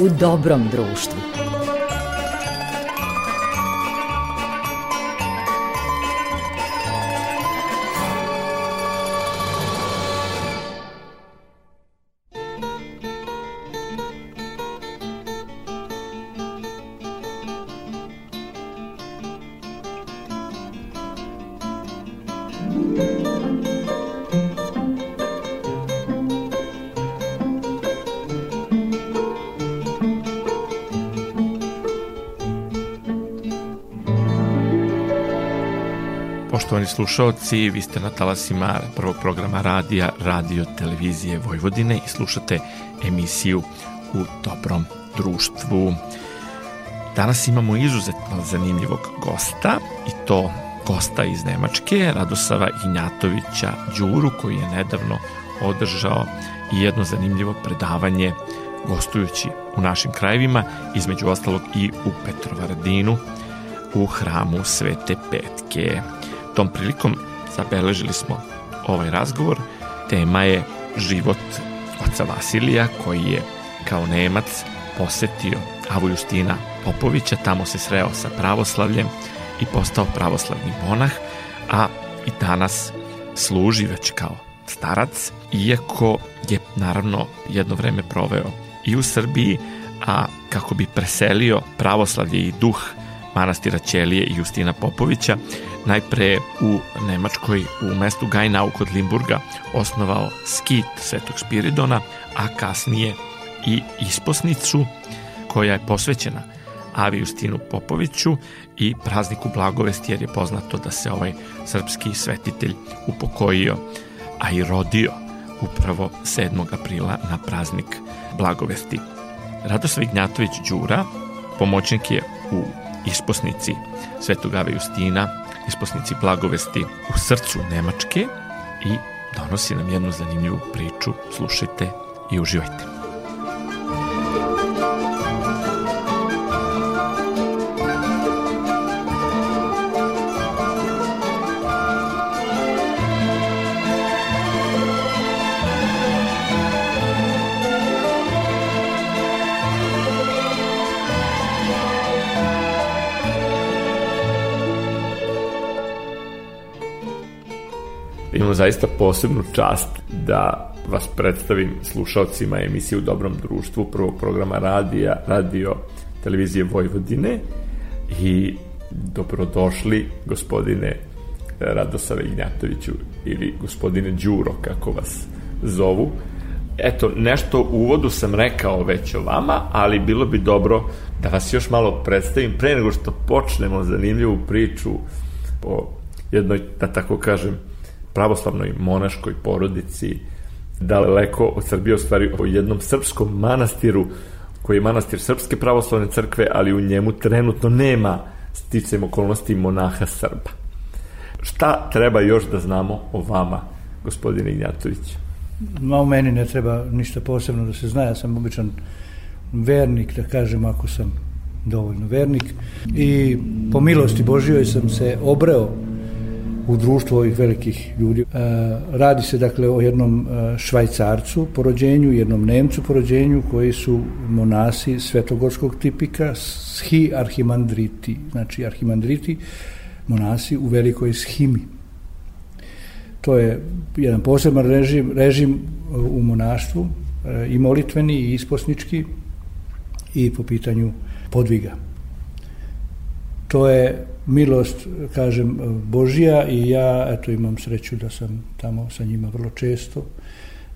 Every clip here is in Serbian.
u dobrom društvu. Slušalci, vi ste na talasima prvog programa radija Radio Televizije Vojvodine i slušate emisiju U dobrom društvu. Danas imamo izuzetno zanimljivog gosta i to gosta iz Nemačke, Radosava Injatovića Đuru, koji je nedavno održao i jedno zanimljivo predavanje gostujući u našim krajevima, između ostalog i u Petrovaradinu, u hramu Svete Petke. Tom prilikom zabeležili smo ovaj razgovor. Tema je život oca Vasilija koji je kao Nemac posetio Avu Justina Popovića, tamo se sreo sa pravoslavljem i postao pravoslavni monah, a i danas služi već kao starac, iako je naravno jedno vreme proveo i u Srbiji, a kako bi preselio pravoslavlje i duh manastira Ćelije i Justina Popovića, najpre u Nemačkoj u mestu Gajnau kod Limburga osnovao skit Svetog Spiridona, a kasnije i isposnicu koja je posvećena Avi Justinu Popoviću i prazniku Blagovesti jer je poznato da se ovaj srpski svetitelj upokojio, a i rodio upravo 7. aprila na praznik Blagovesti. Radoslav Ignjatović Đura pomoćnik je u isposnici Svetog Ave Justina, isposnici Blagovesti u srcu Nemačke i donosi nam jednu zanimljivu priču. Slušajte i uživajte. Imamo zaista posebnu čast da vas predstavim slušalcima emisije u dobrom društvu prvog programa radija, radio televizije Vojvodine i dobrodošli gospodine Radosave Ignjatoviću ili gospodine Đuro kako vas zovu. Eto, nešto u uvodu sam rekao već o vama, ali bilo bi dobro da vas još malo predstavim pre nego što počnemo zanimljivu priču o jednoj, da tako kažem, pravoslavnoj monaškoj porodici, daleko od Srbije, u stvari o jednom srpskom manastiru, koji je manastir Srpske pravoslavne crkve, ali u njemu trenutno nema sticam okolnosti monaha Srba. Šta treba još da znamo o vama, gospodine Ignjatović? Ma u meni ne treba ništa posebno da se zna, ja sam običan vernik, da kažem, ako sam dovoljno vernik. I po milosti Božijoj sam se obreo u društvu ovih velikih ljudi. E, radi se dakle o jednom e, švajcarcu po rođenju, jednom nemcu po rođenju koji su monasi svetogorskog tipika, schi arhimandriti, znači arhimandriti, monasi u velikoj schimi. To je jedan poseban režim, režim u monaštvu, e, i molitveni i isposnički i po pitanju podviga. To je milost, kažem, Božija i ja, eto, imam sreću da sam tamo sa njima vrlo često,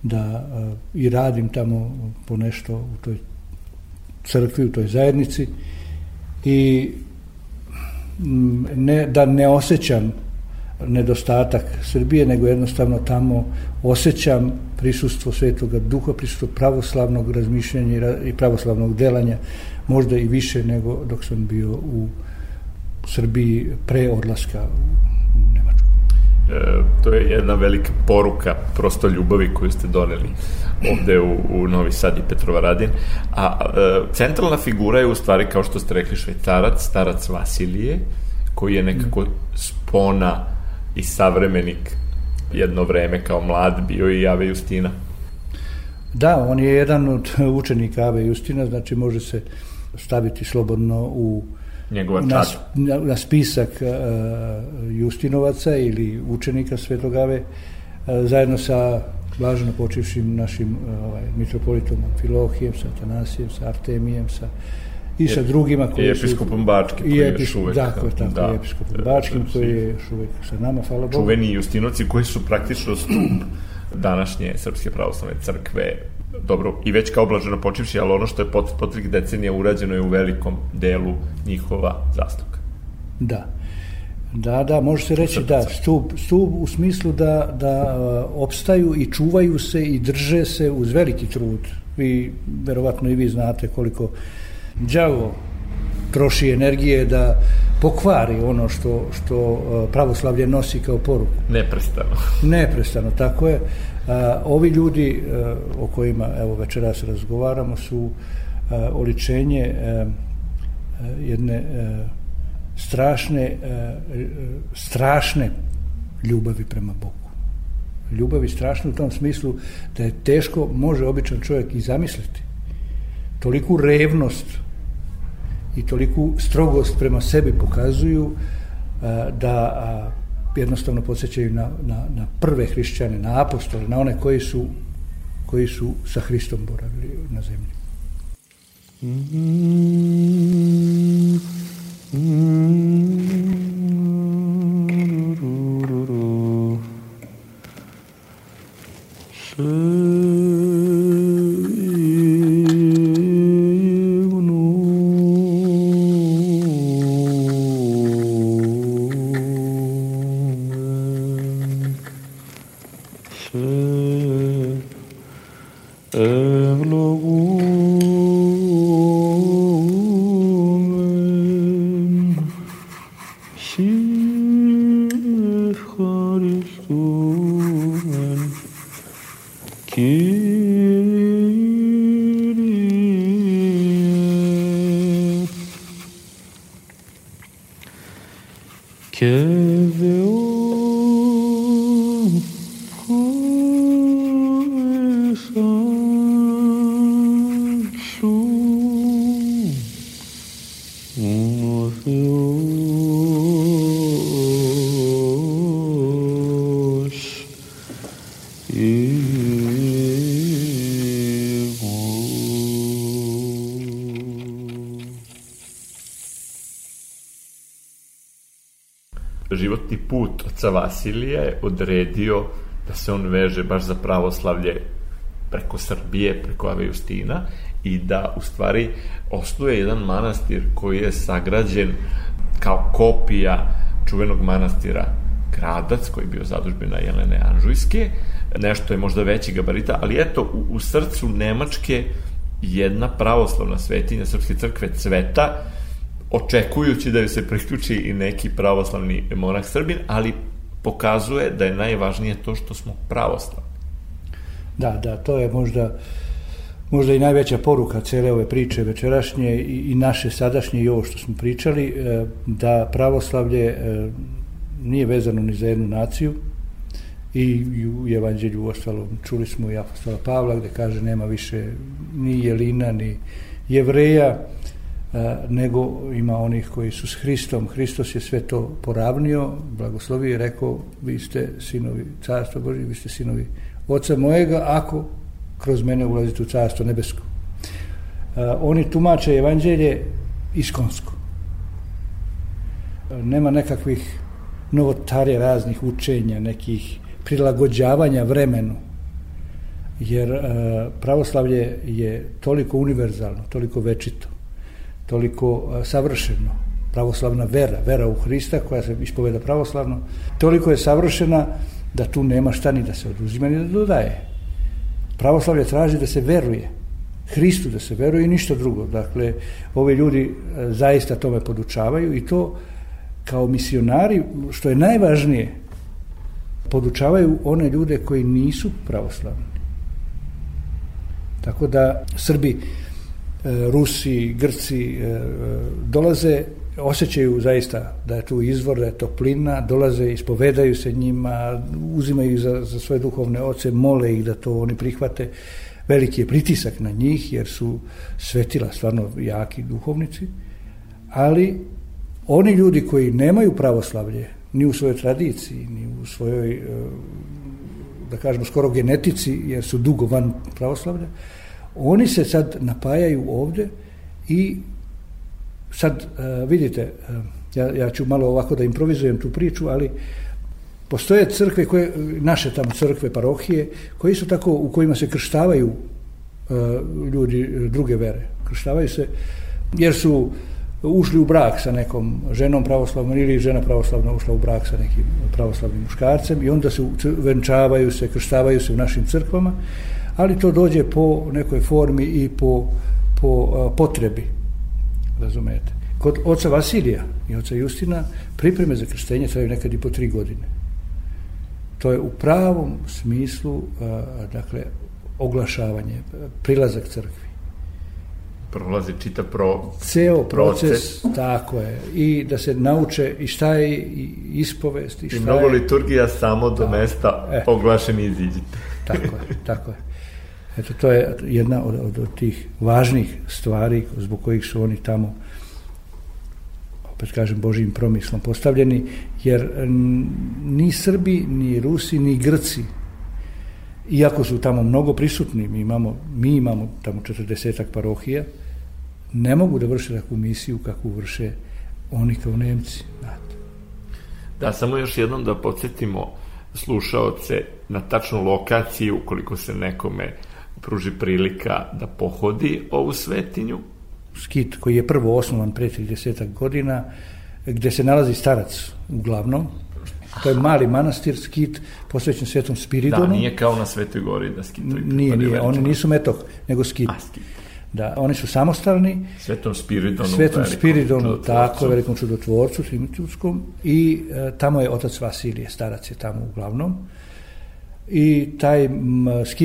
da uh, i radim tamo po nešto u toj crkvi, u toj zajednici. I ne, da ne osjećam nedostatak Srbije, nego jednostavno tamo osjećam prisustvo Svetoga Duha, prisustvo pravoslavnog razmišljanja i pravoslavnog delanja, možda i više nego dok sam bio u Srbiji pre odlaska u Nemačku. E, to je jedna velika poruka prosto ljubavi koju ste doneli ovde u, u Novi Sad i Petrovaradin. A e, centralna figura je u stvari, kao što ste rekli, švajcarac, starac Vasilije, koji je nekako spona i savremenik jedno vreme kao mlad bio i Jave Justina. Da, on je jedan od učenika Ave Justina, znači može se staviti slobodno u Njegova na, na, na spisak uh, Justinovaca ili učenika Svetog Ave uh, zajedno sa važno počivšim našim uh, ovaj, mitropolitom Filohijem, sa Tanasijem, sa Artemijem, sa i sa drugima koji I episkopom Bačkim koji je još uvek. Dakle, tako, da, i episkopom Bačkim koji je još uvek sa nama, hvala Bogu. Čuveni Justinoci koji su praktično stup današnje Srpske pravoslavne crkve, dobro, i već kao blaženo počivši, ali ono što je pot, potrik decenija urađeno je u velikom delu njihova zasluga. Da. Da, da, može se reći da, stup, stup u smislu da, da uh, opstaju i čuvaju se i drže se uz veliki trud. Vi, verovatno i vi znate koliko đavo troši energije da pokvari ono što, što uh, pravoslavlje nosi kao poruku. Neprestano. Neprestano, tako je. Ovi ljudi a, o kojima evo večeras razgovaramo su a, oličenje a, jedne strašne strašne ljubavi prema Bogu. Ljubavi strašne u tom smislu da je teško može običan čovjek i zamisliti. Toliku revnost i toliku strogost prema sebi pokazuju da jednostavno podsjećaju na, na, na prve hrišćane, na apostole, na one koji su, koji su sa Hristom boravili na zemlji. que životni put oca Vasilija je odredio da se on veže baš za pravoslavlje preko Srbije, preko Ave Justina i da u stvari osnuje jedan manastir koji je sagrađen kao kopija čuvenog manastira Gradac koji je bio zadužbina Jelene Anžujske, nešto je možda veći gabarita, ali eto u, u srcu Nemačke jedna pravoslavna svetinja Srpske crkve cveta očekujući da ju se priključi i neki pravoslavni monah Srbin, ali pokazuje da je najvažnije to što smo pravoslavni. Da, da, to je možda možda i najveća poruka cele ove priče večerašnje i, i naše sadašnje i ovo što smo pričali, e, da pravoslavlje e, nije vezano ni za jednu naciju i u evanđelju ostalo čuli smo i apostola Pavla gde kaže nema više ni jelina ni jevreja nego ima onih koji su s Hristom. Hristos je sve to poravnio, blagoslovio i rekao, vi ste sinovi carstva Božje, vi ste sinovi oca mojega, ako kroz mene ulazite u carstvo nebesko. E, oni tumače evanđelje iskonsko. E, nema nekakvih novotarja raznih učenja, nekih prilagođavanja vremenu, jer pravoslavlje je toliko univerzalno, toliko večito, toliko savršeno, pravoslavna vera, vera u Hrista koja se ispoveda pravoslavno, toliko je savršena da tu nema šta ni da se oduzima ni da dodaje. Pravoslavlje traži da se veruje, Hristu da se veruje i ništa drugo. Dakle, ovi ljudi zaista tome podučavaju i to kao misionari, što je najvažnije, podučavaju one ljude koji nisu pravoslavni. Tako da Srbi E, Rusi, Grci e, dolaze, osjećaju zaista da je tu izvor, da je toplina, dolaze, ispovedaju se njima, uzimaju za, za svoje duhovne oce, mole ih da to oni prihvate. veliki je pritisak na njih jer su svetila stvarno jaki duhovnici, ali oni ljudi koji nemaju pravoslavlje ni u svojoj tradiciji, ni u svojoj, e, da kažemo, skoro genetici, jer su dugo van pravoslavlja, oni se sad napajaju ovde i sad e, vidite, e, ja, ja ću malo ovako da improvizujem tu priču, ali postoje crkve koje, naše tamo crkve, parohije, koji su tako, u kojima se krštavaju ljudi druge vere. Krštavaju se jer su ušli u brak sa nekom ženom pravoslavnom ili žena pravoslavna ušla u brak sa nekim pravoslavnim muškarcem i onda se venčavaju se, krštavaju se u našim crkvama, ali to dođe po nekoj formi i po, po potrebi, razumete. Kod oca Vasilija i oca Justina pripreme za krštenje traju nekad i po tri godine. To je u pravom smislu, dakle, oglašavanje, prilazak crkvi prolazi čita pro, ceo proces, proces, tako je, i da se nauče i šta je ispovest i šta I mnogo je... liturgija samo do da, mesta e, oglašeni iziđite. Tako je, tako je. Eto, to je jedna od, od, od tih važnih stvari zbog kojih su oni tamo opet kažem Božijim promislom postavljeni, jer ni Srbi, ni Rusi, ni Grci iako su tamo mnogo prisutni, mi imamo, mi imamo tamo 40 parohija, ne mogu da vrše takvu misiju kakvu vrše oni kao Nemci. Znate. Da, samo još jednom da podsjetimo slušaoce na tačnu lokaciju ukoliko se nekome pruži prilika da pohodi ovu svetinju. Skit koji je prvo osnovan pre 30 godina, gde se nalazi starac uglavnom, To je mali manastir, skit posvećen Svetom Spiridonu. Da, nije kao na Svetoj gori da skitovi. Nije, nije, oni nisu metok, nego skit. A, skit. Da, oni su samostalni. Svetom Spiridonu. Svetom Spiridonu, tako, velikom čudotvorcu, Timotivskom. I e, tamo je otac Vasilije, starac je tamo uglavnom. I taj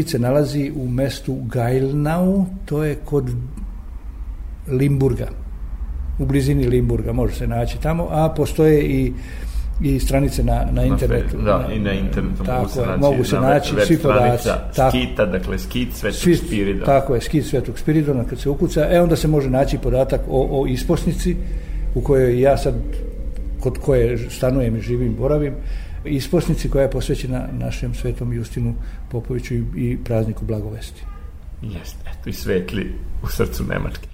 se nalazi u mestu Gajlnau, to je kod Limburga. U blizini Limburga može se naći tamo, a postoje i i stranice na, na internetu. Na, da, i na internetu tako mogu se naći, mogu se naći svi podaci. Skita, dakle skit Svetog svi, Spiridona. Tako je, skit Svetog Spiridona kad se ukuca, e onda se može naći podatak o, o isposnici u kojoj ja sad kod koje stanujem i živim, boravim, isposnici koja je posvećena našem svetom Justinu Popoviću i, i prazniku Blagovesti. Jeste, eto i svetli u srcu Nemačke.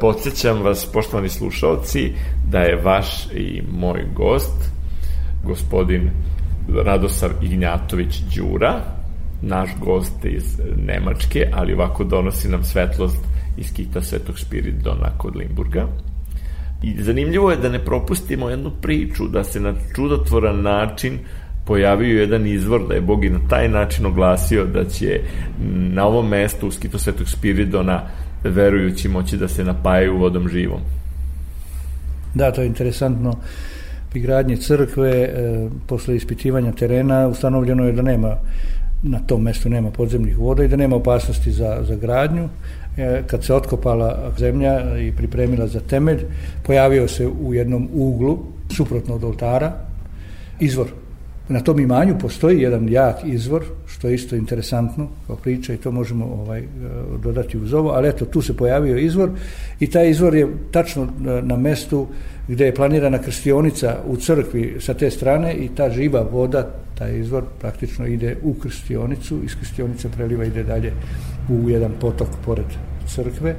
Podsećam vas, poštovani slušalci, da je vaš i moj gost gospodin Radosav Ignjatović Đura, naš gost iz Nemačke, ali ovako donosi nam svetlost iz kita Svetog Spiridona kod Limburga. I zanimljivo je da ne propustimo jednu priču, da se na čudotvoran način pojavio jedan izvor, da je Bog i na taj način oglasio da će na ovom mestu u skitu Svetog Spiridona verujući moći da se napajaju vodom živom. Da, to je interesantno. Pri gradnji crkve, e, posle ispitivanja terena, ustanovljeno je da nema na tom mestu nema podzemnih voda i da nema opasnosti za, za gradnju. E, kad se otkopala zemlja i pripremila za temelj, pojavio se u jednom uglu, suprotno od oltara, izvor Na tom imanju postoji jedan jak izvor, što je isto interesantno kao priča i to možemo ovaj, dodati uz ovo, ali eto, tu se pojavio izvor i taj izvor je tačno na mestu gde je planirana krstionica u crkvi sa te strane i ta živa voda, taj izvor praktično ide u krstionicu, iz krstionice preliva ide dalje u jedan potok pored crkve.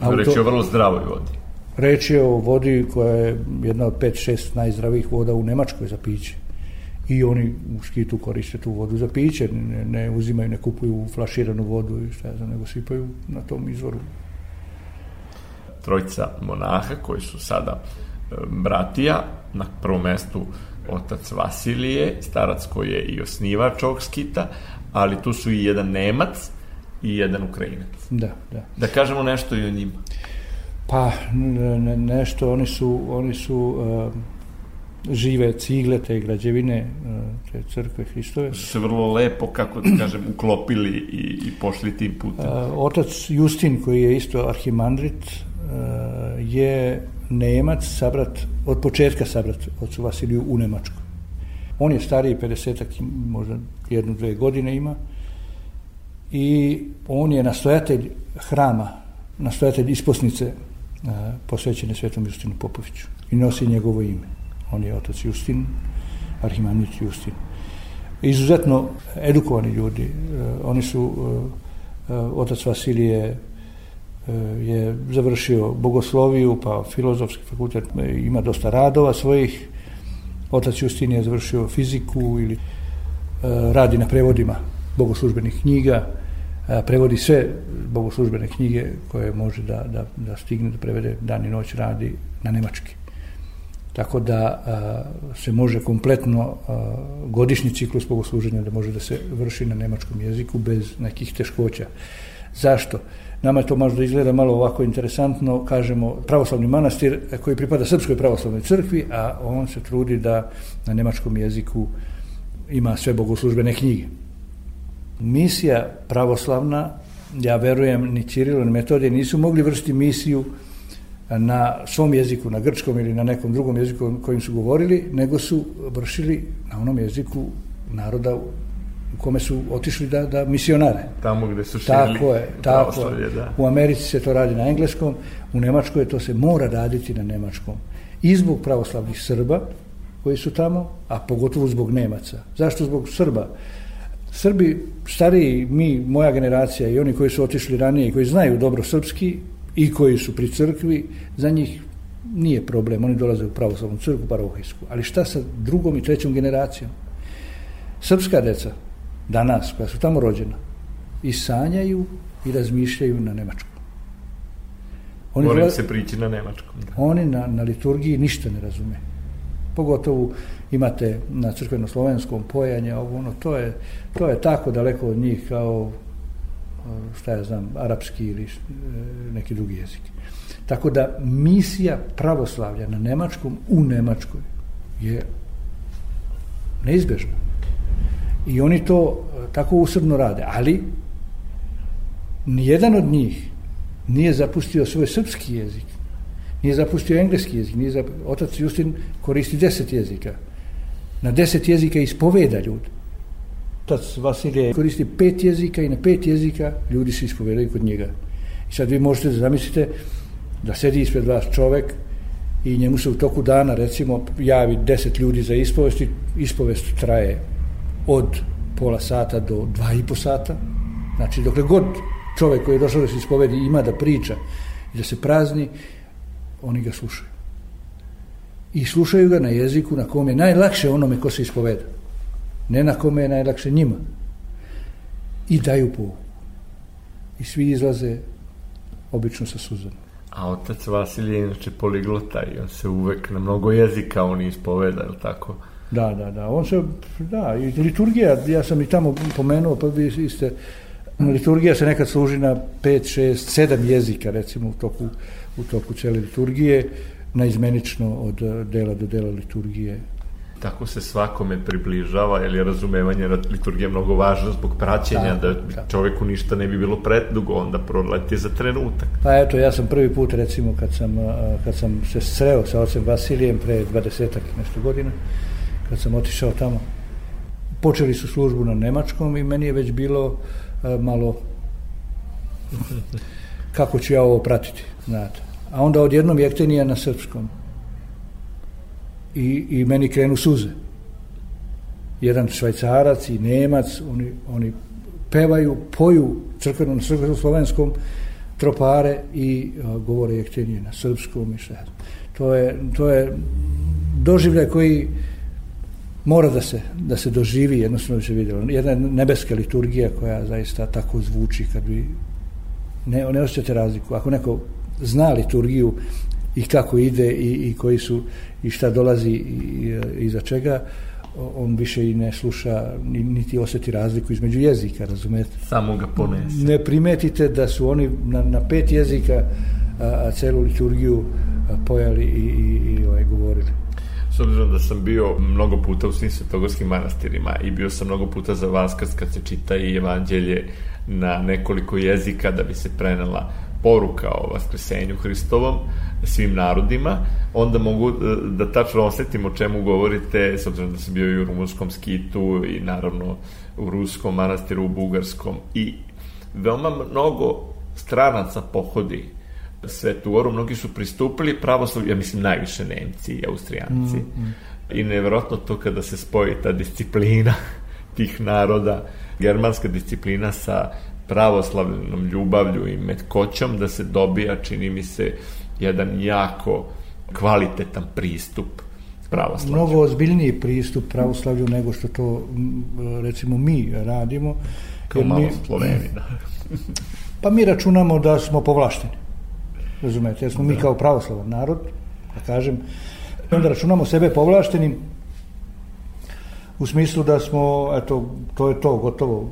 A Reč je o vrlo zdravoj vodi. Reč je o vodi koja je jedna od 5-6 najzdravijih voda u Nemačkoj za piće i oni u skitu koriste tu vodu za piće, ne, ne uzimaju, ne kupuju flaširanu vodu i šta ja znam, nego sipaju na tom izvoru. Trojica monaha koji su sada e, bratija, na prvom mestu otac Vasilije, starac koji je i osnivač ovog skita, ali tu su i jedan Nemac i jedan Ukrajinac. Da, da. Da kažemo nešto i o njima. Pa, ne, nešto, oni su, oni su uh, žive cigle, te građevine, e, te crkve Hristove. Se vrlo lepo, kako da kažem, uklopili i, i pošli tim putem. E, otac Justin, koji je isto arhimandrit, e, je Nemac, sabrat, od početka sabrat ocu Vasiliju u Nemačku. On je stariji 50 možda jednu, dve godine ima i on je nastojatelj hrama, nastojatelj isposnice posvećene Svetom Justinu Popoviću i nosi njegovo ime on je otac Justin, arhimandrit Justin. Izuzetno edukovani ljudi, e, oni su, e, e, otac Vasilije je završio bogosloviju, pa filozofski fakultet, ima dosta radova svojih, otac Justin je završio fiziku ili radi na prevodima bogoslužbenih knjiga, prevodi sve bogoslužbene knjige koje može da, da, da stigne da prevede dan i noć radi na nemački. Tako da a, se može kompletno a, godišnji ciklus bogosluženja da može da se vrši na nemačkom jeziku bez nekih teškoća. Zašto? Nama to možda izgleda malo ovako interesantno, kažemo pravoslavni manastir koji pripada Srpskoj pravoslavnoj crkvi, a on se trudi da na nemačkom jeziku ima sve bogoslužbene knjige. Misija pravoslavna, ja verujem, ni Cirilo, ni Metodije nisu mogli vršiti misiju na svom jeziku, na grčkom ili na nekom drugom jeziku kojim su govorili, nego su vršili na onom jeziku naroda u kome su otišli da, da misionare. Tamo gde su širili tako je, tako je. Da. U Americi se to radi na engleskom, u Nemačkoj to se mora raditi na nemačkom. I zbog pravoslavnih Srba koji su tamo, a pogotovo zbog Nemaca. Zašto zbog Srba? Srbi, stariji, mi, moja generacija i oni koji su otišli ranije i koji znaju dobro srpski, i koji su pri crkvi, za njih nije problem, oni dolaze u pravoslavnu crkvu, parohijsku. Ali šta sa drugom i trećom generacijom? Srpska deca, danas, koja su tamo rođena, i sanjaju i razmišljaju na nemačkom. Oni Moram se prići na nemačkom. Da. Oni na, na liturgiji ništa ne razume. Pogotovo imate na crkveno-slovenskom pojanje, ovo, ono, to je, to je tako daleko od njih kao šta ja znam, arapski ili e, neki drugi jezik. Tako da misija pravoslavlja na nemačkom u Nemačkoj je neizbežna. I oni to e, tako usrdno rade, ali nijedan od njih nije zapustio svoj srpski jezik, nije zapustio engleski jezik, nije zap... otac Justin koristi deset jezika. Na deset jezika ispoveda ljudi otac Vasilije koristi pet jezika i na pet jezika ljudi se ispovedaju kod njega. I sad vi možete da zamislite da sedi ispred vas čovek i njemu se u toku dana recimo javi deset ljudi za ispovest i ispovest traje od pola sata do dva i po sata. Znači, dokle god čovek koji je došao da se ispovedi ima da priča i da se prazni, oni ga slušaju. i slušaju ga na jeziku na kom je najlakše onome ko se ispoveda. Ne na kome je najlakše njima. I daju pouku. I svi izlaze obično sa suzama. A otac Vasilij je inače poliglota i on se uvek na mnogo jezika on ispoveda, je tako? Da, da, da. On se, da, i liturgija, ja sam i tamo pomenuo, pa vi ste, liturgija se nekad služi na 5, 6, 7 jezika, recimo, u toku, u toku cele liturgije, naizmenično od dela do dela liturgije tako se svakome približava, jer je razumevanje liturgije mnogo važno zbog praćenja, da, da, da čoveku ništa ne bi bilo predugo, onda proleti za trenutak. Pa eto, ja sam prvi put, recimo, kad sam, kad sam se sreo sa ocem Vasilijem pre 20 nešto godina, kad sam otišao tamo, počeli su službu na nemačkom i meni je već bilo malo kako ću ja ovo pratiti, znate. A onda odjednom jektenija na srpskom i, i meni krenu suze. Jedan švajcarac i nemac, oni, oni pevaju, poju crkvenom na slovenskom tropare i a, govore jektenije na srpskom i sve. To je, to je doživljaj koji mora da se, da se doživi, jednostavno bi se vidjelo. Jedna nebeska liturgija koja zaista tako zvuči kad bi ne, ne osjećate razliku. Ako neko zna liturgiju i kako ide i, i koji su i šta dolazi i, iza čega on više i ne sluša niti osjeti razliku između jezika, razumete? Samo ga ponese. Ne primetite da su oni na, na pet jezika a, a celu liturgiju a, pojali i, i, i ovaj, govorili. S obzirom da sam bio mnogo puta u svim svetogorskim manastirima i bio sam mnogo puta za Vaskrs kad se čita i evanđelje na nekoliko jezika da bi se prenela poruka o Vaskresenju Hristovom svim narodima, onda mogu e, da tačno osetim o čemu govorite, s obzirom da sam bio i u rumunskom skitu i naravno u ruskom manastiru, u bugarskom i veoma mnogo stranaca pohodi Svetu Goru, mnogi su pristupili pravoslavlju, ja mislim najviše Nemci i Austrijanci. Mm, mm. I nevjerojatno to kada se spoji ta disciplina tih naroda, germanska disciplina sa pravoslavnom ljubavlju i metkoćom da se dobija, čini mi se, jedan jako kvalitetan pristup pravoslavlju. Mnogo ozbiljniji pristup pravoslavlju nego što to recimo mi radimo. Kao malo mi, Sloveni, da. pa mi računamo da smo povlašteni. Razumete, jer smo da. mi kao pravoslavan narod, da kažem, onda računamo sebe povlaštenim u smislu da smo, eto, to je to, gotovo,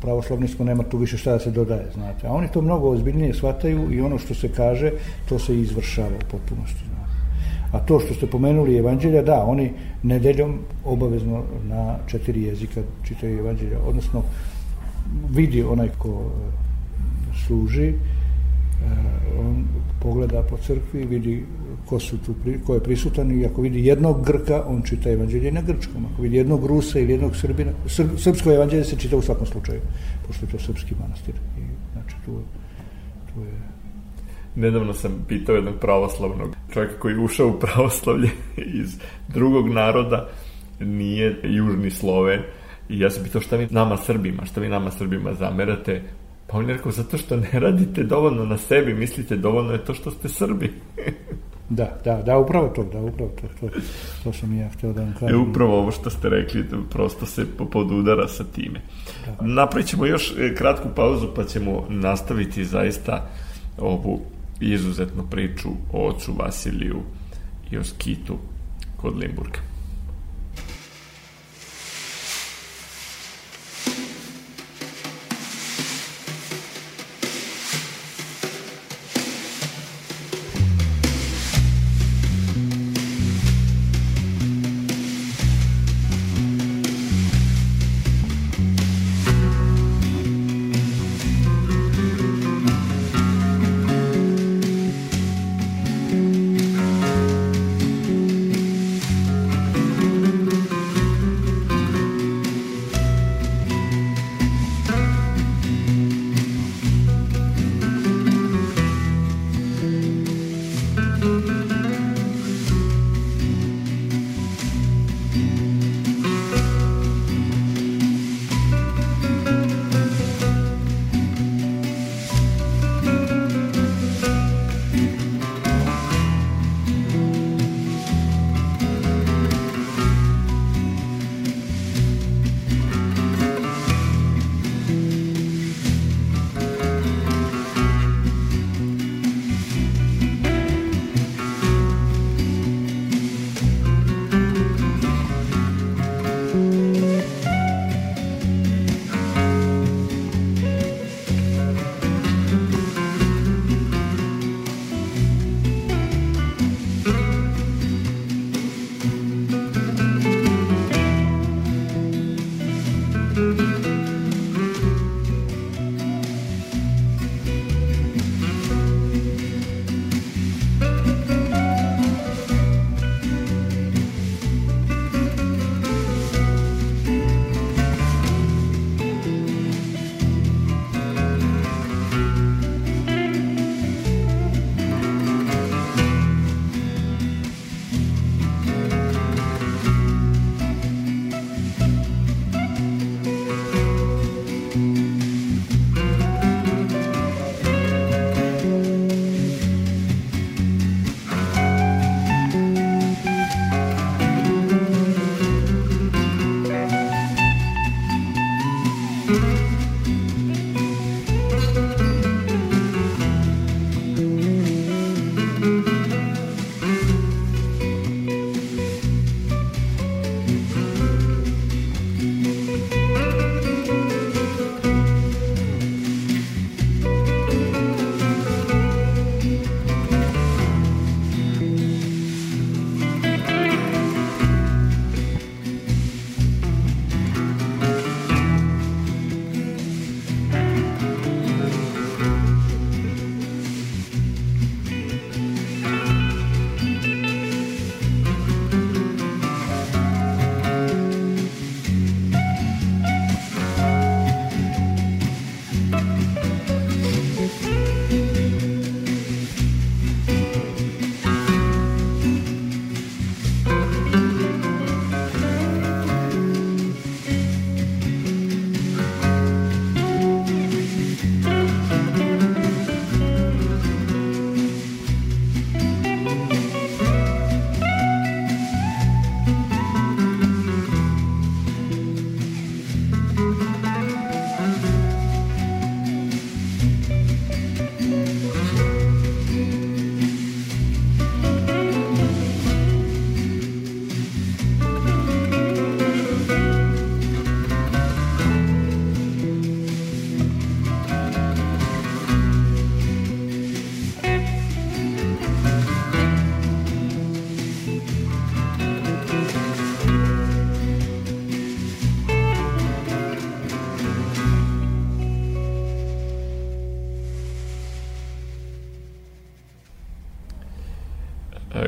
pravoslavni smo, nema tu više šta da se dodaje, znate. A oni to mnogo ozbiljnije shvataju i ono što se kaže, to se izvršava u potpunosti, znate. A to što ste pomenuli evanđelja, da, oni nedeljom obavezno na četiri jezika čitaju evanđelja, odnosno vidi onaj ko služi, Eh, on pogleda po crkvi, vidi ko, su tu, ko je prisutan i ako vidi jednog Grka, on čita evanđelje na grčkom. Ako vidi jednog Rusa ili jednog Srbina, Srb, srpsko evanđelje se čita u svakom slučaju, pošto je to srpski manastir. I, znači, tu, tu je Nedavno sam pitao jednog pravoslavnog čovjeka koji je ušao u pravoslavlje iz drugog naroda, nije južni Sloven, i ja sam pitao šta vi nama Srbima, šta vi nama Srbima zamerate, Pa on je rekao, zato što ne radite dovoljno na sebi, mislite dovoljno je to što ste Srbi. da, da, da, upravo to, da, upravo to, to, to sam ja htio da vam kažem. E, upravo ovo što ste rekli, da prosto se podudara sa time. Da. Napravit ćemo još e, kratku pauzu, pa ćemo nastaviti zaista ovu izuzetnu priču o ocu Vasiliju i o skitu kod Limburga.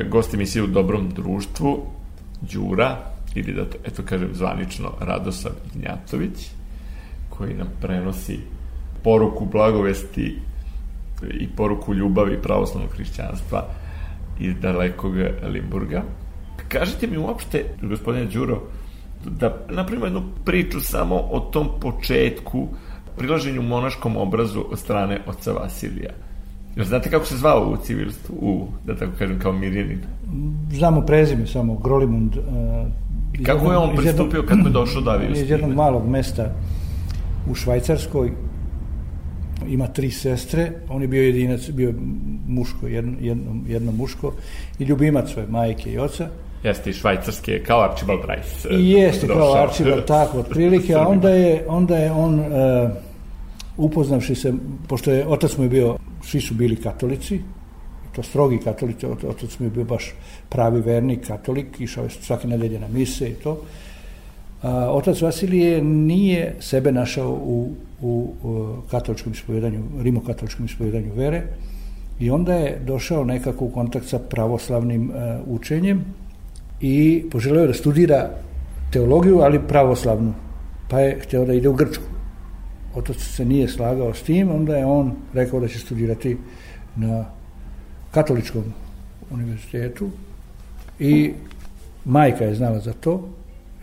Gost emisije u dobrom društvu, Đura, ili da to, eto kažem zvanično, Radosav Ignjatović, koji nam prenosi poruku blagovesti i poruku ljubavi pravoslavnog hrišćanstva iz dalekog Limburga. Kažite mi uopšte, gospodine Đuro, da napravimo jednu priču samo o tom početku prilaženju monaškom obrazu od strane oca Vasilija. Jer znate kako se zvao u civilstvu, u, da tako kažem, kao Mirjanin? Znamo prezime samo, Grolimund. Uh, I kako je on pristupio kad je došao da Iz jednog malog mesta u Švajcarskoj, ima tri sestre, on je bio jedinac, bio muško, jedno, jedno, jedno muško i ljubimac svoje majke i oca. Jeste i švajcarske, kao Archibald Rice. I jeste kao Archibald, tako, otprilike, a onda je, onda je on, uh, upoznavši se, pošto je, otac mu je bio, svi su bili katolici, to strogi katolici, otac mu je bio baš pravi vernik katolik, išao je svake nedelje na mise i to. A, otac Vasilije nije sebe našao u, u, u katoličkom ispovjedanju, rimokatoličkom ispovjedanju vere i onda je došao nekako u kontakt sa pravoslavnim uh, učenjem i poželeo da studira teologiju, ali pravoslavnu. Pa je hteo da ide u Grčku. Otac se nije slagao s tim, onda je on rekao da će studirati na katoličkom univerzitetu i majka je znala za to,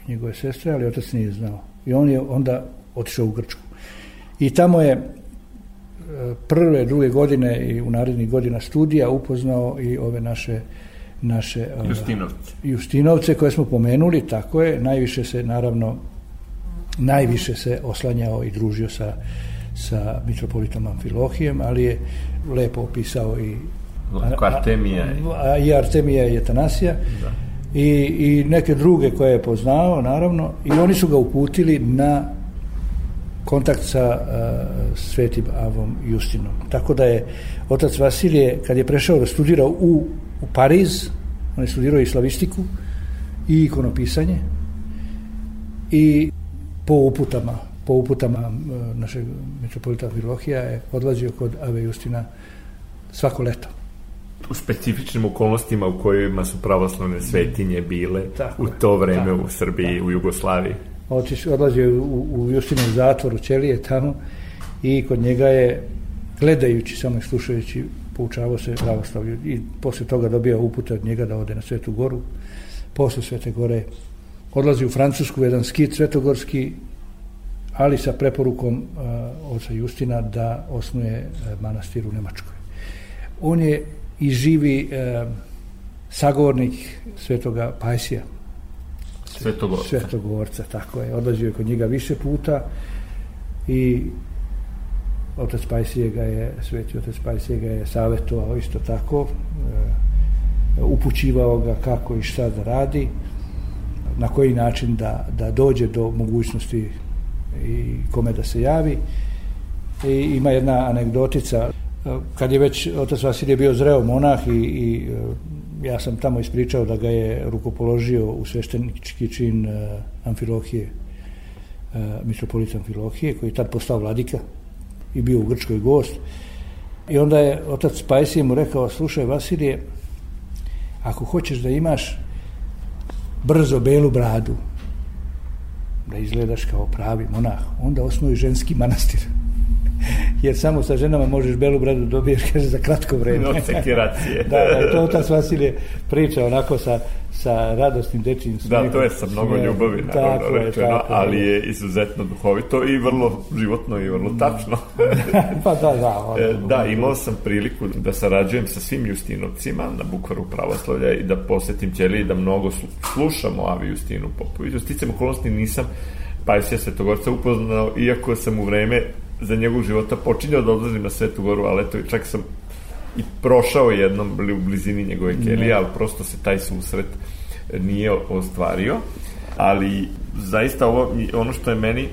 njegove sestre, ali otac nije znao. I on je onda otišao u Grčku. I tamo je e, prve, druge godine i u narednih godina studija upoznao i ove naše naše e, Justinovce. Justinovce koje smo pomenuli, tako je, najviše se naravno najviše se oslanjao i družio sa, sa mitropolitom Amfilohijem, ali je lepo opisao i Artemija. A, i Artemija i Etanasija. Da. I, I neke druge koje je poznao, naravno, i oni su ga uputili na kontakt sa uh, svetim Avom Justinom. Tako da je otac Vasilije, kad je prešao da studira u, u Pariz, on je studirao i slavistiku i ikonopisanje i po uputama po uputama uh, našeg metropolita Vilohija je odlazio kod Ave Justina svako leto u specifičnim okolnostima u kojima su pravoslavne svetinje bile tako u to vreme tako, u Srbiji, tako. u Jugoslaviji. Otiš, odlazio u, u Justinov zatvor u Ćelije tamo i kod njega je gledajući, samo slušajući, poučavao se pravoslavlju i posle toga dobio upute od njega da ode na Svetu Goru. Posle Svete Gore odlazi u Francusku, jedan skit svetogorski, ali sa preporukom uh, oca Justina da osnuje uh, manastir u Nemačkoj. On je i živi uh, sagovornik svetoga Pajsija. Svetogorca. Svetogorca, tako je. Odlazio je kod njega više puta i otac Pajsije ga je, sveti otac Pajsije ga je savjetovao isto tako, uh, upućivao ga kako i šta da radi, na koji način da, da dođe do mogućnosti i kome da se javi. I ima jedna anegdotica kad je već otac Vasilije bio zreo monah i, i e, ja sam tamo ispričao da ga je rukopoložio u sveštenički čin uh, Amfilohije, uh, mitropolita Amfilohije, koji je tad postao vladika i bio u Grčkoj gost. I onda je otac Pajsije mu rekao, slušaj Vasilije, ako hoćeš da imaš brzo belu bradu, da izgledaš kao pravi monah, onda osnuj ženski manastir jer samo sa ženama možeš belu bradu dobiješ, kaže, za kratko vreme. Od sekiracije. da, da, to otac Vasilije priča onako sa, sa radosnim dečijim smijehom. Da, to je sa mnogo ljubavi, naravno, tako rečeno, je, tako ali je izuzetno duhovito i vrlo životno i vrlo tačno. pa da, da. Ono, e, da, imao sam priliku da sarađujem sa svim Justinovcima na Bukvaru pravoslavlja i da posetim ćeli i da mnogo slušamo Avi Justinu Popoviću. Sticam okolnosti nisam Pajsija Svetogorca upoznao, iako sam u vreme za njegov života počinjao da odlazim na Svetu Goru, ali eto, čak sam i prošao jednom u blizini njegove kelije, ali prosto se taj susret nije ostvario. Ali zaista ovo, ono što je meni e,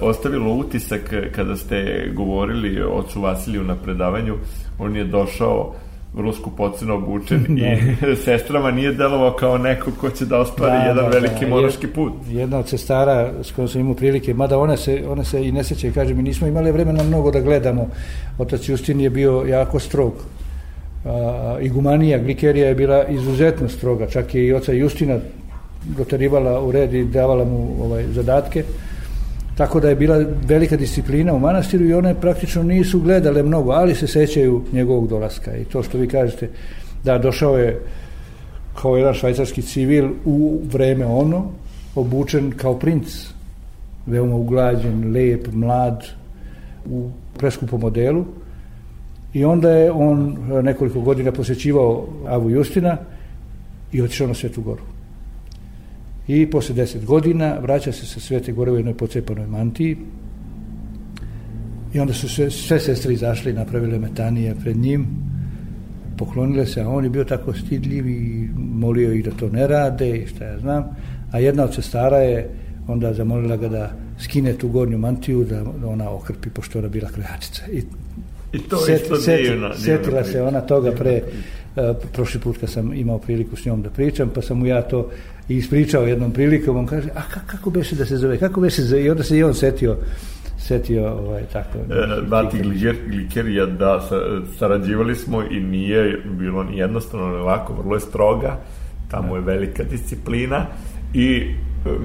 ostavilo utisak kada ste govorili o ocu Vasiliju na predavanju, on je došao vrlo skupoceno obučen da. i sestrama nije delovao kao neko ko će da ostvari da, jedan da, veliki da. monaški put. Jedna od sestara s kojom sam imao prilike, mada one se, one se i ne sećaju, kaže mi nismo imali vremena mnogo da gledamo. Otac Justin je bio jako strog a, igumanija Glikerija je bila izuzetno stroga, čak je i oca Justina dotarivala u red i davala mu ovaj, zadatke. Tako da je bila velika disciplina u manastiru i one praktično nisu gledale mnogo, ali se sećaju njegovog dolaska. I to što vi kažete, da došao je kao jedan švajcarski civil u vreme ono, obučen kao princ, veoma uglađen, lep, mlad, u preskupom modelu. I onda je on nekoliko godina posjećivao Avu Justina i otišao na Svetu goru. I posle deset godina vraća se sa Svete gore u jednoj pocepanoj mantiji i onda su sve, sve sestre izašle i napravile metanije pred njim poklonile se, a on je bio tako stidljiv i molio ih da to ne rade i šta ja znam, a jedna od sestara je onda zamolila ga da skine tu gornju mantiju da ona okrpi, pošto ona bila krojačica. I, I to set, isto set, divno. Setila se ona toga pre, prošli put kad sam imao priliku s njom da pričam, pa sam mu ja to i ispričao jednom prilikom, on kaže, a kako beše da se zove, kako beše i onda se i on setio setio ovaj, tako. E, Bati Glikerija, da, sa, sarađivali smo i nije bilo ni jednostavno, ni lako, vrlo je stroga, tamo je velika disciplina i e,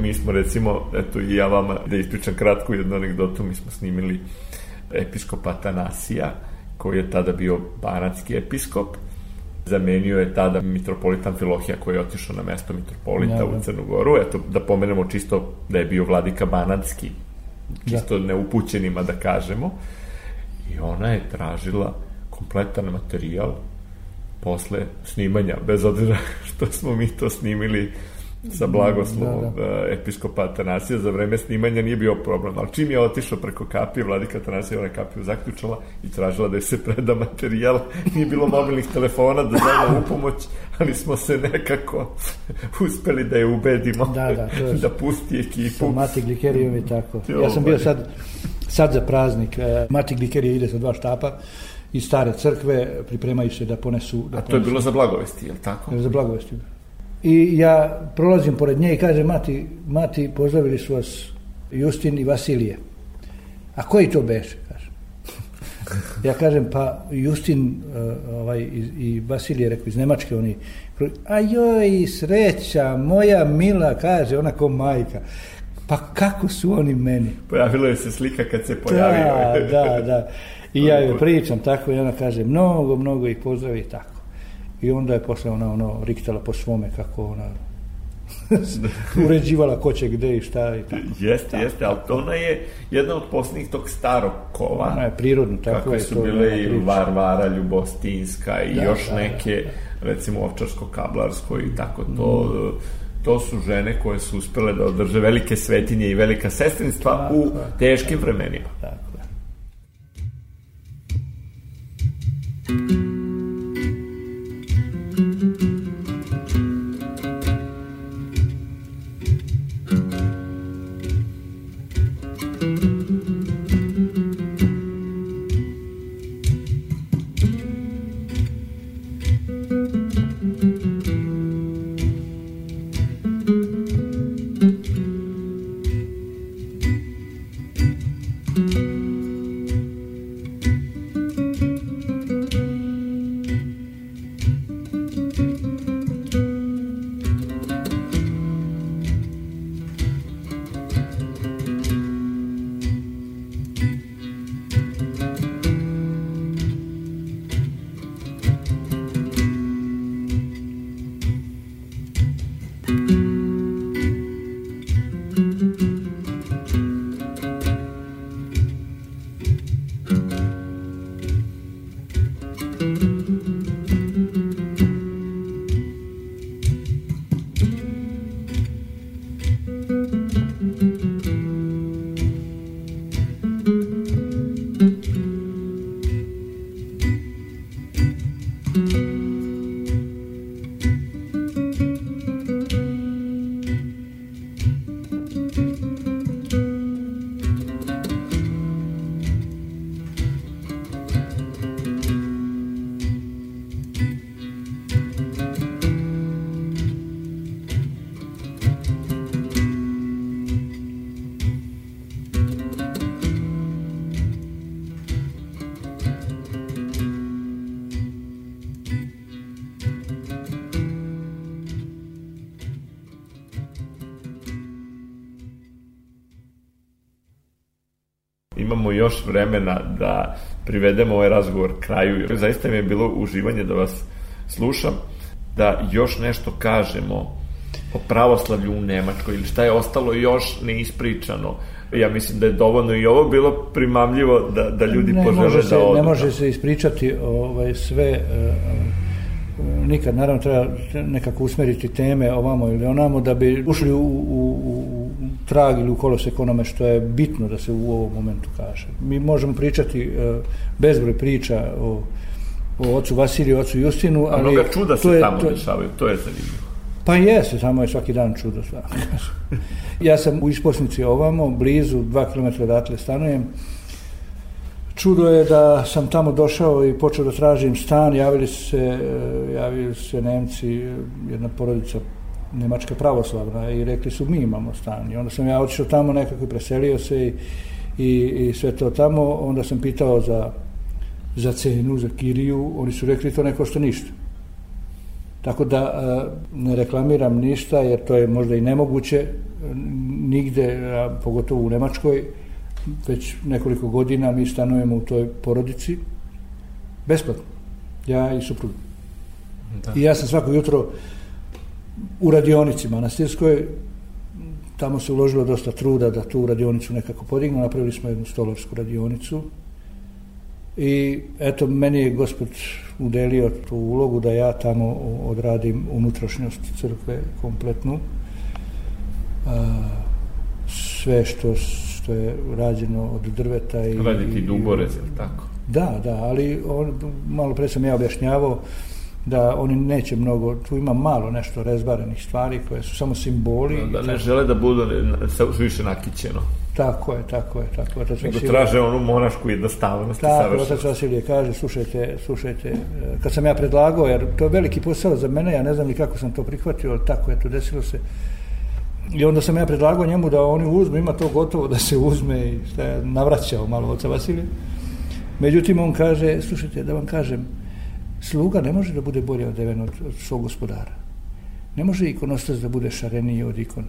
mi smo recimo, eto i ja vama da ispričam kratku jednu anegdotu, mi smo snimili episkopa Atanasija, koji je tada bio banatski episkop, zamenio je tada mitropolitan Filohija koji je otišao na mesto mitropolita ja, u Crnu Goru. Eto, da pomenemo čisto da je bio vladika banatski čisto da. neupućenima da kažemo. I ona je tražila kompletan materijal posle snimanja, bez obzira što smo mi to snimili sa blagoslovom da, da. episkopa Atanasija za vreme snimanja nije bio problem, ali čim je otišao preko kapije, vladika Atanasija ona kapiju zaključala i tražila da se preda materijal, nije bilo mobilnih telefona da zove u pomoć, ali smo se nekako uspeli da je ubedimo da, da, to je da pusti ekipu. Sa Mati Glikerijom i tako. Ja sam bio sad, sad za praznik, e, Mati Glikerija ide sa dva štapa, iz stare crkve pripremaju se da ponesu... Da A to je bilo za blagovesti, je li tako? Za blagovesti. I ja prolazim pored nje i kaže, mati, mati, pozdravili su vas Justin i Vasilije. A koji to beše? Kaže. Ja kažem, pa Justin uh, ovaj, i, i Vasilije, rekao, iz Nemačke, oni, a joj, sreća, moja mila, kaže, ona ko majka. Pa kako su oni meni? Pojavila je se slika kad se pojavio. Da, da, da. I ja joj pričam tako i ona kaže, mnogo, mnogo ih pozdravi tako. I onda je posle ona ono riktala po svome kako ona uređivala ko će gde i šta i tako. Jeste, tako, jeste, ali to ona je jedna od posljednjih tog starog kova. Ona je prirodno, tako kako je. su to bile i Varvara, Ljubostinska i da, još da, neke, da, da. recimo Ovčarsko-Kablarsko i tako to. Mm. To su žene koje su uspele da održe velike svetinje i velika sestrinstva da, u da, teškim da, vremenima. Da, da. Još vremena da privedemo ovaj razgovor kraju. Zaista mi je bilo uživanje da vas slušam, da još nešto kažemo o pravoslavlju u Nemačkoj ili šta je ostalo još neispričano. Ja mislim da je dovoljno i ovo bilo primamljivo da, da ljudi ne požele se, da odu. Ne može se ispričati ovaj, sve uh, nikad naravno treba nekako usmeriti teme ovamo ili onamo da bi ušli u, u, u trag ili u kolosek onome što je bitno da se u ovom momentu kaže. Mi možemo pričati uh, bezbroj priča o, o ocu Vasiliju, ocu Justinu, ali... A mnoga čuda se je, tamo to, dešavaju, to je zanimljivo. Pa jeste, samo je svaki dan čudo. ja sam u Isposnici ovamo, blizu, dva kilometra odatle stanujem. Čudo je da sam tamo došao i počeo da tražim stan, javili se, e, javili se Nemci, jedna porodica Nemačka pravoslavna i rekli su mi imamo stan. I onda sam ja otišao tamo nekako i preselio se i, i, i sve to tamo. Onda sam pitao za, za cenu, za kiriju, oni su rekli to ne košta ništa. Tako da e, ne reklamiram ništa jer to je možda i nemoguće e, nigde, pogotovo u Nemačkoj, već nekoliko godina mi stanujemo u toj porodici besplatno. Ja i suprug. Da. I ja sam svako jutro u radionici manastirskoj, tamo se uložilo dosta truda da tu radionicu nekako podignu, napravili smo jednu stolarsku radionicu i eto, meni je gospod udelio tu ulogu da ja tamo odradim unutrašnjost crkve kompletnu. Sve što, što je rađeno od drveta i... Raditi duborez, ili tako? Da, da, ali on, malo pre sam ja objašnjavao da oni neće mnogo, tu ima malo nešto rezbarenih stvari koje su samo simboli. Da, da ne žele da budu više nakićeno. Tako je, tako je, tako je. Otac Nego traže onu monašku jednostavnost. Tako, otac Vasilije kaže, slušajte, slušajte, kad sam ja predlagao, jer to je veliki posao za mene, ja ne znam ni kako sam to prihvatio, ali tako je, to desilo se. I onda sam ja predlagao njemu da oni uzmu, ima to gotovo da se uzme i šta je navraćao malo oca Vasilije. Međutim, on kaže, slušajte, da vam kažem, sluga ne može da bude bolje odeven od, od svog gospodara. Ne može ikonostas da bude šareniji od ikona.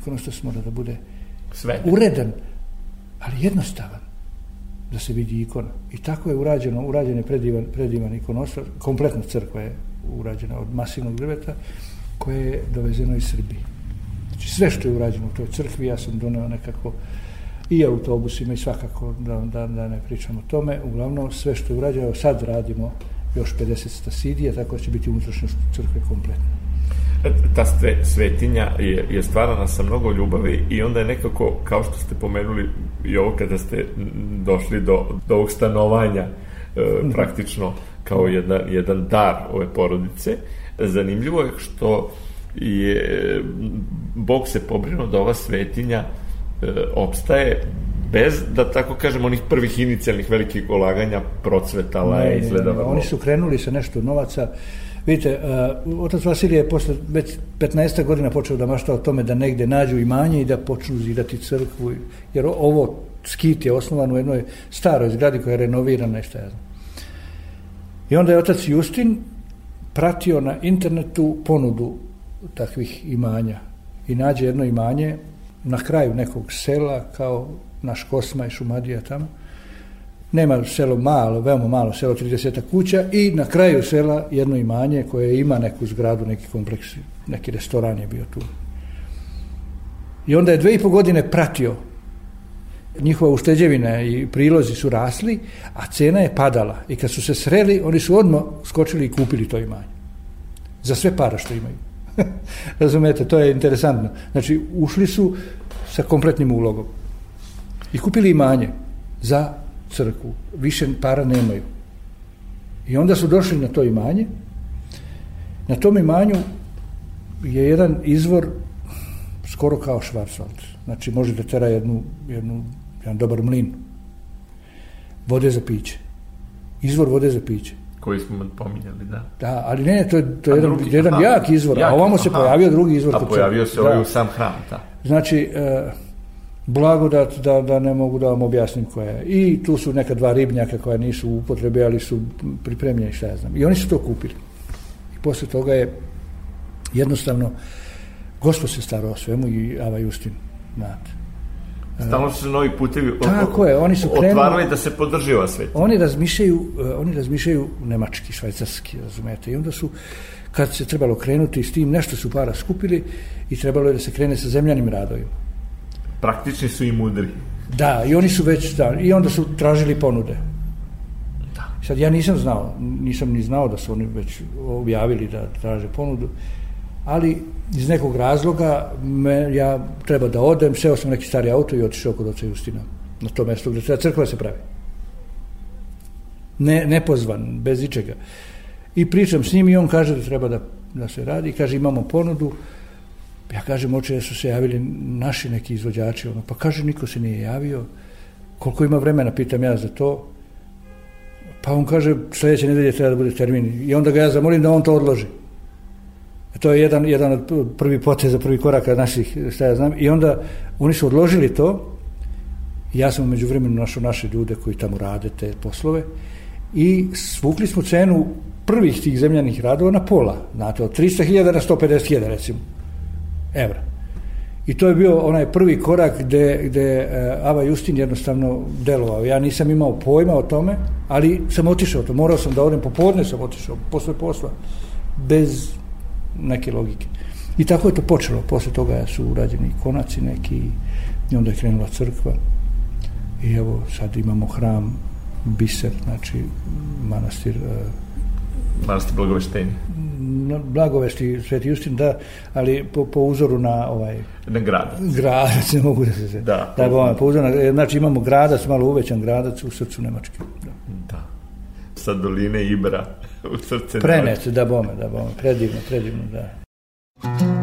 Ikonostas mora da bude Sve. uredan, ali jednostavan da se vidi ikona. I tako je urađeno, urađen je predivan, predivan ikonostas, kompletna crkva je urađena od masivnog drveta koje je dovezeno iz Srbije. Znači sve što je urađeno u toj crkvi, ja sam donao nekako i autobusima i svakako da, da, da ne pričamo o tome. Uglavnom sve što je urađeno, sad radimo još 50 stasidija, tako da će biti unutrašnjost crkve kompletna ta sve, svetinja je, je stvarana sa mnogo ljubavi i onda je nekako, kao što ste pomenuli i ovo kada ste došli do, do ovog stanovanja e, praktično kao jedan, jedan dar ove porodice, zanimljivo je što je Bog se pobrinuo da ova svetinja e, opstaje bez, da tako kažem, onih prvih inicijalnih velikih ulaganja procvetala je izgledala. Oni su krenuli sa nešto novaca Vidite, uh, otac Vasilije je posle već 15 godina počeo da mašta o tome da negde nađu imanje i da počnu zidati crkvu, jer ovo skit je osnovan u jednoj staroj zgradi koja je renovirana i šta ja znam. I onda je otac Justin pratio na internetu ponudu takvih imanja i nađe jedno imanje na kraju nekog sela kao naš Kosma i Šumadija tamo nema selo malo, veoma malo selo, 30 kuća i na kraju sela jedno imanje koje ima neku zgradu, neki kompleks, neki restoran je bio tu. I onda je dve i po godine pratio njihova ušteđevina i prilozi su rasli, a cena je padala. I kad su se sreli, oni su odmah skočili i kupili to imanje. Za sve para što imaju. Razumete, to je interesantno. Znači, ušli su sa kompletnim ulogom. I kupili imanje za crkvu, više para nemaju. I onda su došli na to imanje. Na tom imanju je jedan izvor skoro kao Švarsvald. Znači može da tera jednu, jednu, jedan dobar mlin. Vode za piće. Izvor vode za piće. Koji smo pominjali, da. Da, ali ne, to je, to je jedan, drugi, jedan aha, jak izvor, jak, a ovamo se aha. pojavio drugi izvor. A pojavio se ovaj da. u sam hram, da. Znači, uh, blagodat da, da ne mogu da vam objasnim koja je. I tu su neka dva ribnjaka koja nisu u upotrebe, ali su pripremljeni šta ja znam. I oni su to kupili. I posle toga je jednostavno gospod se starao o svemu i Ava Justin, znate. Stalno su se novi putevi Tako je, oni su krenuli, otvarali da se podrži ova svet. Oni razmišljaju, oni razmišljaju nemački, švajcarski, razumete, i onda su kad se trebalo krenuti s tim, nešto su para skupili i trebalo je da se krene sa zemljanim radovima. Praktični su i mudri. Da, i oni su već, da, i onda su tražili ponude. Da. Sad ja nisam znao, nisam ni znao da su oni već objavili da traže ponudu, ali iz nekog razloga me, ja treba da odem, seo sam neki stari auto i otišao kod oca Justina na to mesto gde crkva da se pravi. Ne, nepozvan, bez ičega. I pričam s njim i on kaže da treba da, da se radi. Kaže imamo ponudu. Ja kažem oče su se javili naši neki izvođači. Ono, pa kaže niko se nije javio. Koliko ima vremena, pitam ja za to. Pa on kaže sledeće nedelje treba da bude termin. I onda ga ja zamolim da on to odloži. To je jedan, jedan od prvi poteza, prvi koraka naših, šta ja znam. I onda oni su odložili to. Ja sam umeđu vremenu našao naše ljude koji tamo rade te poslove i svukli smo cenu prvih tih zemljanih radova na pola, znate, od 300.000 na 150.000 recimo, evra. I to je bio onaj prvi korak gde, gde uh, Ava Justin jednostavno delovao. Ja nisam imao pojma o tome, ali sam otišao to. Morao sam da odem popodne, sam otišao posle posla, bez neke logike. I tako je to počelo. Posle toga su urađeni konaci neki i onda je krenula crkva. I evo sad imamo hram biser, znači manastir uh, manastir Blagoveštenja. Blagovešti Sveti Justin, da, ali po, po uzoru na ovaj... Na gradac. Gradac, ne mogu da se... Da, da po, po uzoru na, znači imamo gradac, malo uvećan gradac u srcu Nemačke. Da. da. Sa doline Ibra u srce Prenet, da bome, da bome, predivno, predivno, da.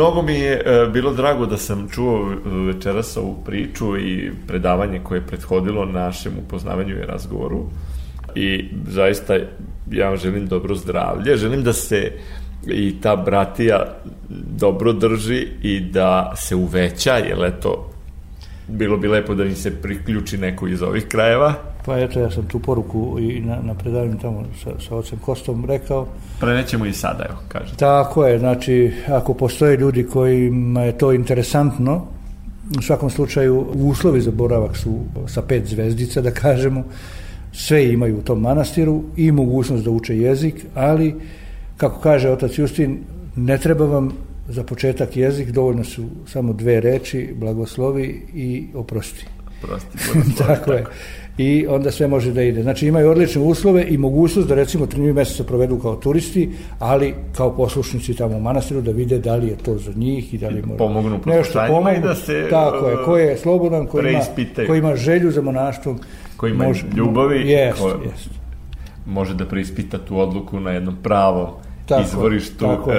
Mnogo mi je e, bilo drago da sam čuo večeras ovu priču i predavanje koje je prethodilo našem upoznavanju i razgovoru i zaista ja vam želim dobro zdravlje, želim da se i ta bratija dobro drži i da se uveća, jer eto, bilo bi lepo da mi se priključi neko iz ovih krajeva. Pa eto, ja sam tu poruku i na, na predavanju tamo sa, sa ocem Kostom rekao. Prenećemo i sada, evo, kaže. Tako je, znači, ako postoje ljudi kojima je to interesantno, u svakom slučaju uslovi za boravak su sa pet zvezdica, da kažemo, sve imaju u tom manastiru i mogućnost da uče jezik, ali, kako kaže otac Justin, ne treba vam za početak jezik, dovoljno su samo dve reči, blagoslovi i oprosti. Oprosti, tako je. I onda sve može da ide. Znači imaju odlične uslove i mogućnost da recimo tri meseca provedu kao turisti, ali kao poslušnici tamo u manastiru da vide da li je to za njih i da li može pomognu nešto pomognu, i da se tako je, ko je slobodan, ko ima, ko ima želju za monaštvom, ko ima može, ljubavi, jest, ko jest. može da preispita tu odluku na jednom pravom tako, izvorištu. Tako. Uh,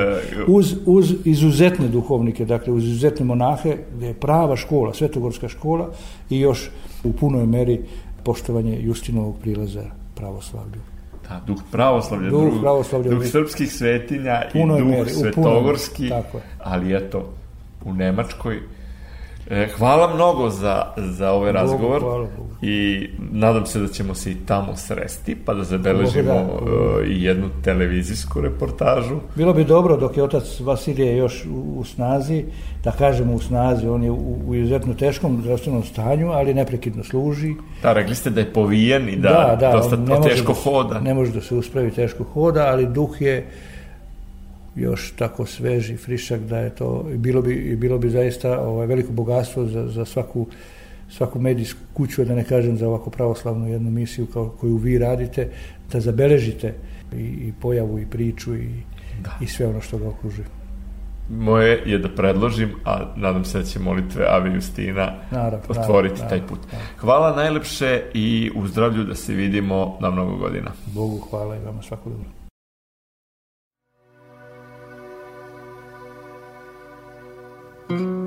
uz, uz izuzetne duhovnike, dakle uz izuzetne monahe, gde je prava škola, svetogorska škola i još u punoj meri poštovanje Justinovog prilaza pravoslavlju. Da, duh pravoslavlja, duh, duh, pravoslavlja, duh srpskih svetinja i duh meri, svetogorski, ali eto, u Nemačkoj hvala mnogo za, za ovaj Bogu, razgovor hvala i nadam se da ćemo se i tamo sresti pa da zabeležimo Bogu, da. uh, i jednu televizijsku reportažu. Bilo bi dobro dok je otac Vasilije još u, u snazi, da kažemo u snazi, on je u, u izuzetno teškom zdravstvenom stanju, ali neprekidno služi. Da, rekli ste da je povijen i da, da, da dosta teško da, hoda. Ne može da se uspravi teško hoda, ali duh je još tako sveži, frišak da je to, bilo bi, bilo bi zaista ovaj, veliko bogatstvo za, za svaku, svaku medijsku kuću, da ne kažem za ovako pravoslavnu jednu misiju kao, koju vi radite, da zabeležite i, i pojavu i priču i, da. i sve ono što ga okružuje. Moje je da predložim, a nadam se da će molitve Ave Justina naravno, otvoriti naravno, taj put. Naravno. Hvala najlepše i u zdravlju da se vidimo na mnogo godina. Bogu hvala i vama svako dobro. Mm-hmm.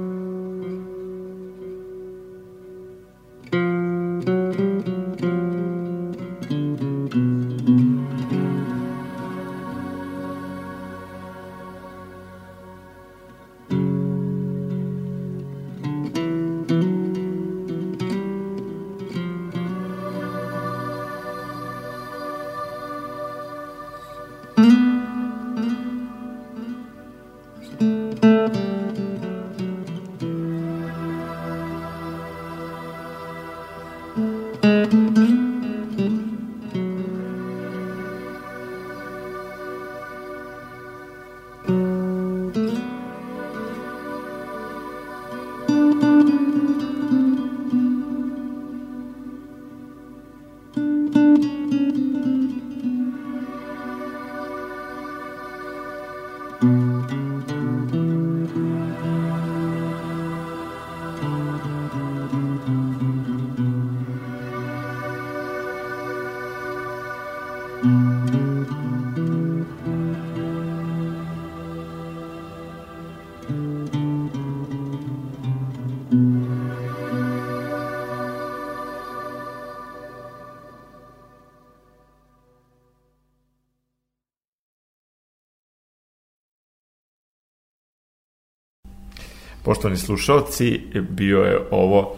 Poštovani slušalci, bio je ovo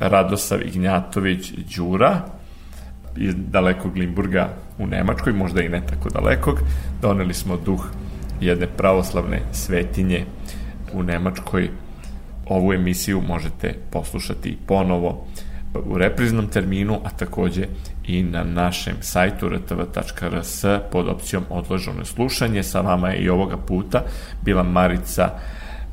Radosav Ignjatović Đura iz dalekog Limburga u Nemačkoj, možda i ne tako dalekog. Doneli smo duh jedne pravoslavne svetinje u Nemačkoj. Ovu emisiju možete poslušati ponovo u repriznom terminu, a takođe i na našem sajtu rtv.rs pod opcijom odloženo slušanje. Sa vama je i ovoga puta bila Marica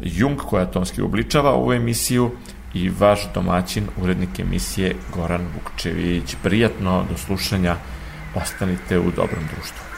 Jung koja tonski obličava ovu emisiju i vaš domaćin, urednik emisije Goran Vukčević. Prijatno do slušanja, ostanite u dobrom društvu.